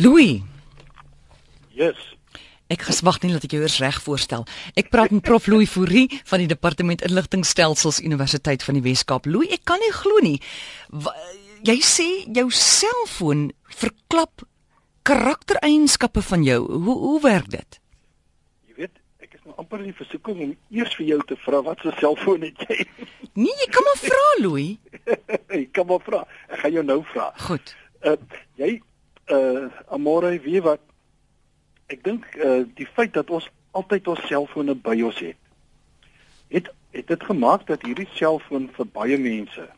Louis, Yes. ek geswag nie dat ek jou eers reg voorstel. Ek praat met Prof Louis Fourie van die Departement Inligtingstelsels Universiteit van die Wes-Kaap. Louis, ek kan nie glo nie. Wa, jy sê jou selfoon verklap karaktereienskappe van jou. Hoe hoe werk dit? Jy weet, ek is nou amper in die versoeking om eers vir jou te vra wat se selfoon het jy? Nee, jy kan maar vra, Louis. ek kan maar vra. Ek gaan jou nou vra. Goed. Uh jy uh Amore, weet wat? Ek dink uh die feit dat ons altyd ons selfone by ons het, het het dit gemaak dat hierdie selfoon vir baie mense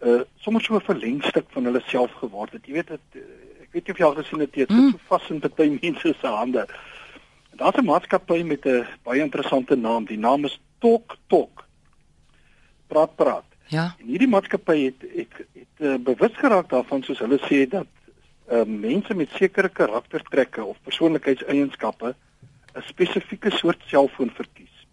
uh sommer so 'n verlengstuk van hulle self geword het. Jy weet dit ek weet nie of jy al gesien het dit Mm. so vas in baie mense se hande. Daar's 'n maatskappy met 'n baie interessante naam. Die naam is Tok Tok. Praat praat. Ja. En hierdie maatskappy het het het uh, bewus geraak daarvan soos hulle sê dat uh, mense met sekere karaktertrekke of persoonlikheidseienskappe 'n spesifieke soort selfoon verkies.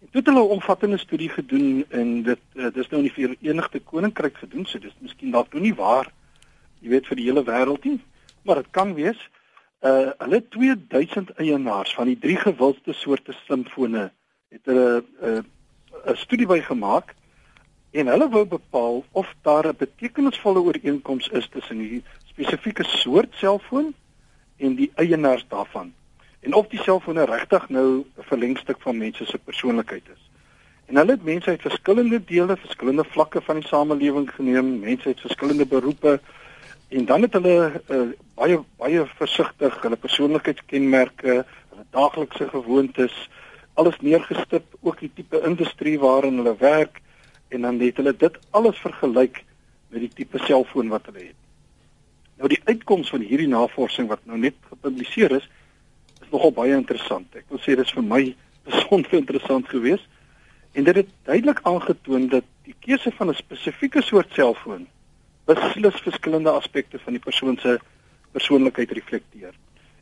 En toe het hulle 'n omvattende studie gedoen en dit uh, dis nou in die Verenigde Koninkryk gedoen, so dis miskien dalk nou nie waar jy weet vir die hele wêreld nie, maar dit kan wees. Uh hulle 2000 eienaars van die drie gewildste soorte slimfone het hulle 'n uh, 'n studie by gemaak en hulle wou bepaal of daar 'n betekenisvolle ooreenkoms is tussen die spesifieke soort selfoon en die eienaars daarvan en of die selfone regtig nou 'n verlengstuk van mense se persoonlikheid is. En hulle het mense uit verskillende dele, verskillende vlakke van die samelewing geneem, mense uit verskillende beroepe en dan het hulle uh, baie baie versigtig hulle persoonlikheidskenmerke, hulle daaglikse gewoontes, alles neergestip, ook die tipe industrie waarin hulle werk en dan het hulle dit alles vergelyk met die tipe selfoon wat hulle het. Nou die uitkoms van hierdie navorsing wat nou net gepubliseer is, is nogal baie interessant. Ek wil sê dis vir my besonder interessant geweest en dit het duidelik aangetoon dat die keuse van 'n spesifieke soort selfoon beslis verskillende aspekte van die persoon se persoonlikheid reflekteer.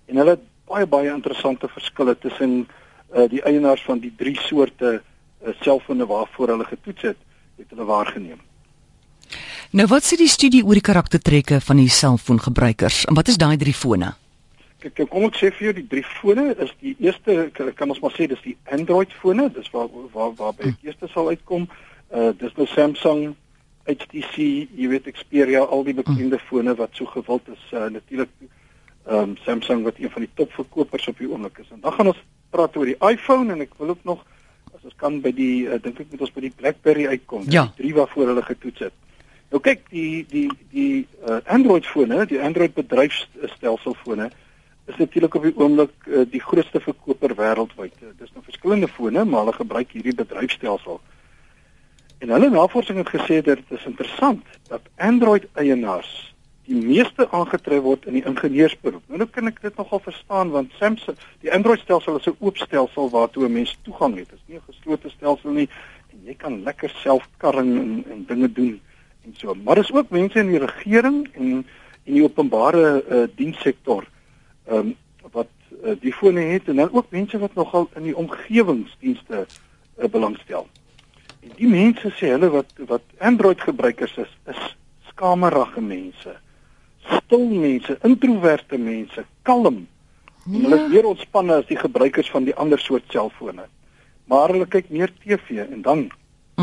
En hulle het baie baie interessante verskille tussen uh, die eienaars van die drie soorte uh, selfone waarvoor hulle getoets het, het hulle waargeneem. Nou wat sê die studie oor die karaktertrekke van die selfoongebruikers? En wat is daai drie fone? Kyk, kom ek sê vir jou die drie fone is die eerste kan- kan ons maar sê dis die Android fone, dis waar waar waar by die eerste sal uitkom. Uh dis nou Samsung, HTC, jy weet Xperia, al die bekende fone wat so gewild is. Uh natuurlik ehm um, Samsung wat een van die topverkopers op die oomblik is. En dan gaan ons praat oor die iPhone en ek wil ook nog as ons kan by die uh, dink ek moet ons by die BlackBerry uitkom. Ja. Die drie waarvoor hulle getoets het. Nou kyk, die die die uh, Android fone, die Android bedryfsstelselfone is natuurlik op die oomblik uh, die grootste verkoper wêreldwyd. Uh, dis nou verskillende fone, maar hulle gebruik hierdie bedryfstelsel. En hulle navorsing het gesê dat dit is interessant dat Android eienaars die meeste aangetref word in die ingenieursberoep. Nou, nou kan ek dit nogal verstaan want Samsung, die Android stelsel is 'n oop stelsel waartoe 'n mens toegang het. Dit is nie 'n geslote stelsel nie en jy kan lekker self karring en, en dinge doen en so. Maar daar is ook mense in die regering en en die openbare uh, dienssektor ehm um, wat uh, die fone het en dan ook mense wat nogal in die omgewingsdienste uh, belangstel. En die mense sê hulle wat wat Android gebruikers is, is skamerige mense. Stil mense, introverte mense, kalm. Ja. Hulle is meer ontspanne as die gebruikers van die ander soort selfone. Maar hulle kyk meer TV en dan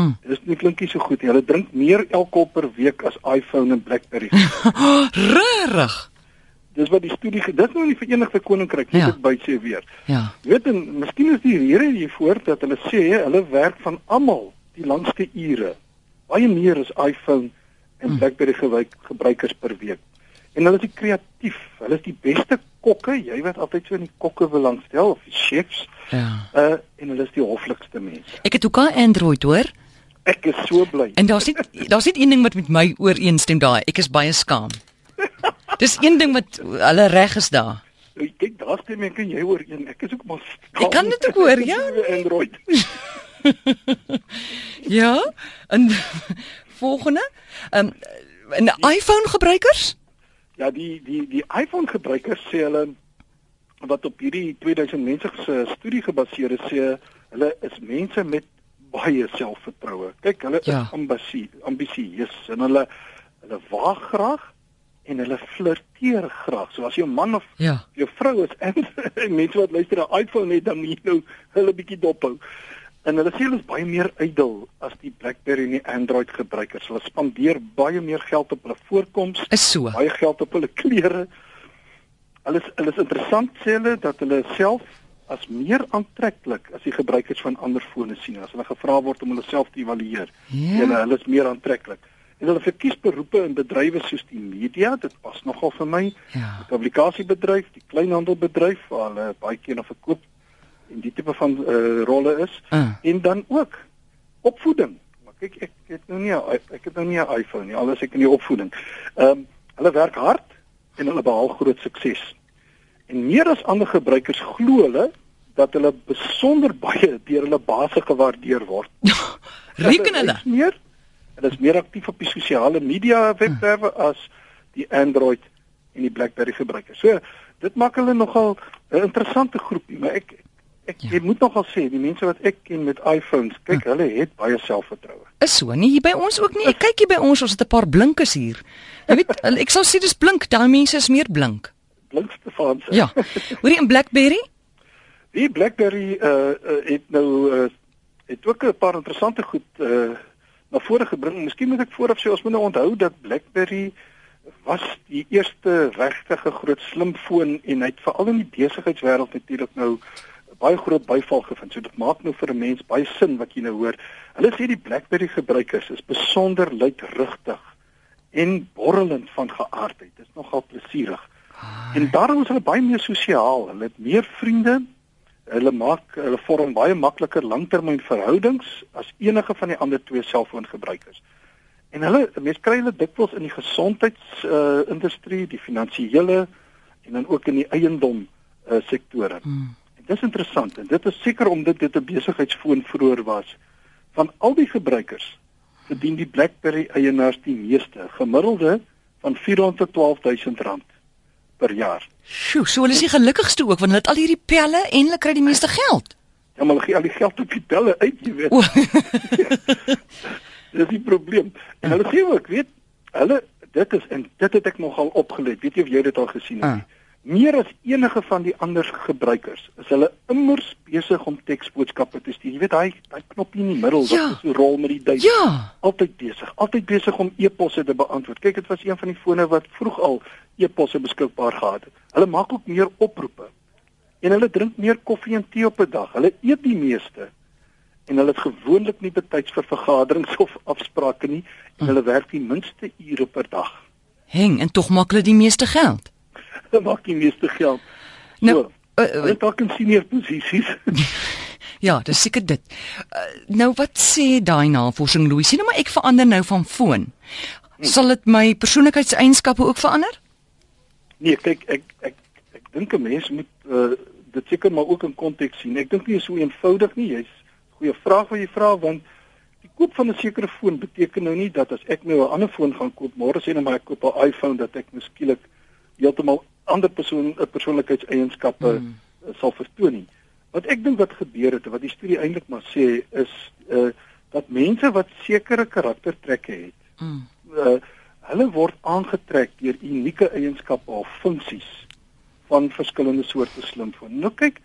Mm. Dis nie klinkie so goed nie. Hulle drink meer alkohol per week as iPhone en BlackBerry. Regtig? Dis wat die studie gedis nou in die Verenigde Koninkryk Ja. dit by sê weer. Ja. Jy weet en miskien is die rede hiervoor dat hulle sê hulle werk van almal die langste ure. Baie meer as iPhone en BlackBerry gebruik, gebruikers per week. En hulle is die kreatief. Hulle is die beste kokke. Jy weet altyd so in die kokke belangstel of die chefs. Ja. Uh en hulle is die hoflikste mense. Ek het ook 'n Android hoor. Ek is so bly. En daar's net daar's net een ding wat met my ooreenstem daai. Ek is baie skaam. Dis een ding wat hulle reg is daar. Nou, Kyk, daar stem ek en jy oor een. Ek is ook maar Ek kan dit ook hoor, ja. Android. Ja. En volgende, ehm um, en iPhone gebruikers? Ja, die die die iPhone gebruikers sê hulle wat op hierdie 2000 mense se studie gebaseer is, sê hulle is mense met baie selfvertroue. Kyk, hulle Ja. is ambisie, ambisieus en hulle hulle waag graag en hulle flirteer graag. So as jou man of Ja. jou vrou is en mense wat luister na iPhone het dan moet jy nou hulle bietjie dophou. En hulle sê hulle is baie meer ydel as die BlackBerry en die Android gebruikers. Hulle spandeer baie meer geld op hulle voorkoms, so. baie geld op hulle klere. Hulle is hulle is interessant sê hulle dat hulle self as meer aantreklik as die gebruikers van ander fone sien. As hulle gevra word om hulle self te evalueer, Ja. hulle hulle is meer aantreklik. En hulle verkies beroepe in bedrywe soos die media, dit pas nogal vir my Ja. die publikasiebedryf, die kleinhandelbedryf waar hulle baie keer na verkoop en die tipe van uh, rolle is Uh. en dan ook opvoeding. Maar kyk ek het nou nie ek het nou nie 'n iPhone nie, alles ek in die opvoeding. Ehm um, hulle werk hard en hulle behaal groot sukses. En meer as ander gebruikers glo hulle dat hulle besonder baie deur hulle baas gewaardeer word. Reken hulle. meer. Hulle is meer aktief op die sosiale media webwerwe as die Android en die BlackBerry gebruikers. So dit maak hulle nogal 'n interessante groepie, maar ek ek Ja. jy moet nogal sê die mense wat ek ken met iPhones, kyk hulle het baie selfvertroue. Is so nie hier by ons ook nie. Ek kyk hier by ons, ons het 'n paar blinkes hier. Jy weet, ek sou sê dis blink, daai mense is meer blink. Blinkste se. Ja. Hoorie in BlackBerry? Die BlackBerry uh, uh het nou uh het ook 'n paar interessante goed uh na vore gebring. Miskien moet ek vooraf sê ons moet nou onthou dat BlackBerry was die eerste regtige groot slimfoon en hy het veral in die besigheidswêreld natuurlik nou baie groot byval gevind. So dit maak nou vir 'n mens baie sin wat jy nou hoor. Hulle sê die BlackBerry gebruikers is besonder luidrigtig en borrelend van geaardheid. Dit is nogal plesierig. En daarom is hulle baie meer sosiaal. Hulle het meer vriende. Hulle maak hulle vorm baie makliker langtermynverhoudings as enige van die ander twee selfoongebruikers. En hulle mense kry hulle dikwels in die gesondheids uh, industrie, die finansiële en dan ook in die eiendom uh, sektore. Hmm. En dis interessant en dit is seker omdat dit 'n besigheidsfoon vroeër was. Van al die gebruikers verdien die BlackBerry eienaars die meeste, gemiddelde van 412 000 rand per jaar. Sjoe, so hulle is die gelukkigste ook want hulle het al hierdie pelle en hulle kry die meeste geld. Ja, maar hulle gee al die geld op die telle uit, jy weet. O, Dis die probleem. En hulle sê ook, weet, hulle dit is en dit het ek nogal opgelet. Weet jy of jy dit al gesien het? Ah. Meer as enige van die ander gebruikers is hulle immers besig om teksboodskappe te stuur. Jy weet daai daai knoppie in die middel Ja. wat so rol met die duim. ja. Altyd besig, altyd besig om e-posse te beantwoord. Kyk, dit was een van die fone wat vroeg al e-posse beskikbaar gehad het. Hulle maak ook meer oproepe. En hulle drink meer koffie en tee op 'n dag. Hulle eet die meeste. En hulle het gewoonlik nie betyds vir vergaderings of afsprake nie en hulle werk die minste ure per dag. Heng en tog maak hulle die meeste geld. Hulle maak die meeste geld. Nou, so, uh, uh, in senior posisies. ja, dis seker dit. Uh, nou wat sê daai navorsing Louis? Sien nou maar ek verander nou van foon. Sal dit my persoonlikheidseienskappe ook verander? Nee, kyk ek ek ek dink 'n mens moet uh, dit seker maar ook in konteks sien. Ek dink nie is so eenvoudig nie. Jy's goeie vraag wat jy vra want die koop van 'n sekere foon beteken nou nie dat as ek nou 'n ander foon gaan koop, môre sê nou maar ek koop 'n iPhone dat ek nou skielik heeltemal ander persoon 'n persoonlikheidseienskappe Hmm. mm. sal vertoon nie. Wat ek dink wat gebeur het, wat die studie eintlik maar sê is uh dat mense wat sekere karaktertrekke het, Mm. uh, hulle word aangetrek deur unieke eienskappe of funksies van verskillende soorte slimfoon. Nou kyk,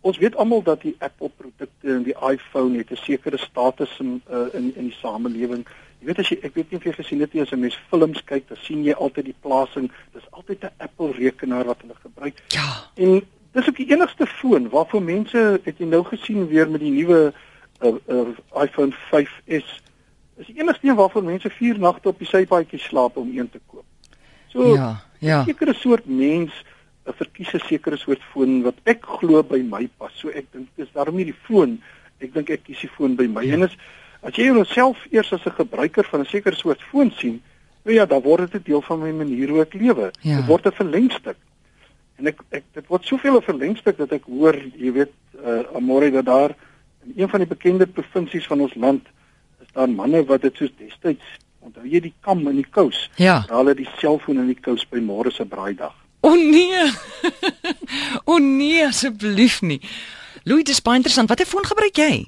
ons weet almal dat die Apple produkte en die iPhone het 'n sekere status in uh, in in die samelewing. Jy weet as jy ek weet nie of jy gesien het nie as 'n mens films kyk, dan sien jy altyd die plasing. Dis altyd 'n Apple rekenaar wat hulle gebruik. Ja. En dis ook die enigste foon waarvoor mense het jy nou gesien weer met die nuwe uh, uh, iPhone 5s is die enigste een waarvoor mense 4 nagte op die sypaadjie slaap om een te koop. So Ja, ja. 'n sekere soort mens uh, verkies 'n sekere soort foon wat ek glo by my pas. So ek dink dis daarom nie die foon, ek dink ek kies die foon by my. Ja. En is as jy jouself eers as 'n gebruiker van 'n sekere soort foon sien, nou ja, dan word dit 'n deel van my manier hoe ek lewe. Ja. Dit word 'n verlengstuk. En ek ek dit word soveel 'n verlengstuk dat ek hoor, jy weet, uh, Amore dat daar in een van die bekende provinsies van ons land is daar manne wat dit soos destyds onthou jy die kam in die kous. Ja. Daar hulle die selfoon in die kous by môre se braaidag. O oh, nee. o oh, nee, asseblief nie. Louis, dis baie interessant. Watter foon gebruik jy?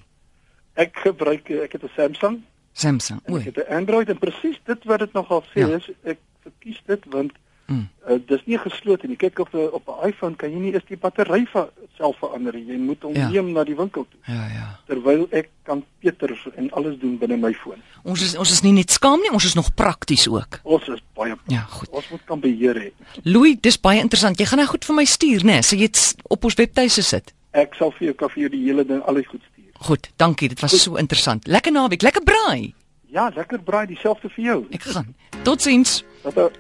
Ek gebruik ek het 'n Samsung Samsung. en O. ek het 'n Android en presies dit wat dit nogal sê Ja. is ek verkies dit want Mm. Uh, dis nie geslote nie. Kyk op 'n op 'n iPhone kan jy nie eers die battery va- self verander nie. Jy moet hom Ja. neem na die winkel toe. Ja, ja. Terwyl ek kan Peter en alles doen binne my foon. Ons is ons is nie net skaam nie, ons is nog prakties ook. Ons is baie Ja, goed. Ons moet kan beheer hê. Louis, dis baie interessant. Jy gaan nou goed vir my stuur, né? So jy op ons webtuise sit. Ek sal vir jou kan vir jou die hele ding alles goed stuur. Goed, dankie. Dit was so interessant. Lekker naweek, lekker braai. Ja, lekker braai dieselfde vir jou. Ek gaan. Totsiens. Dat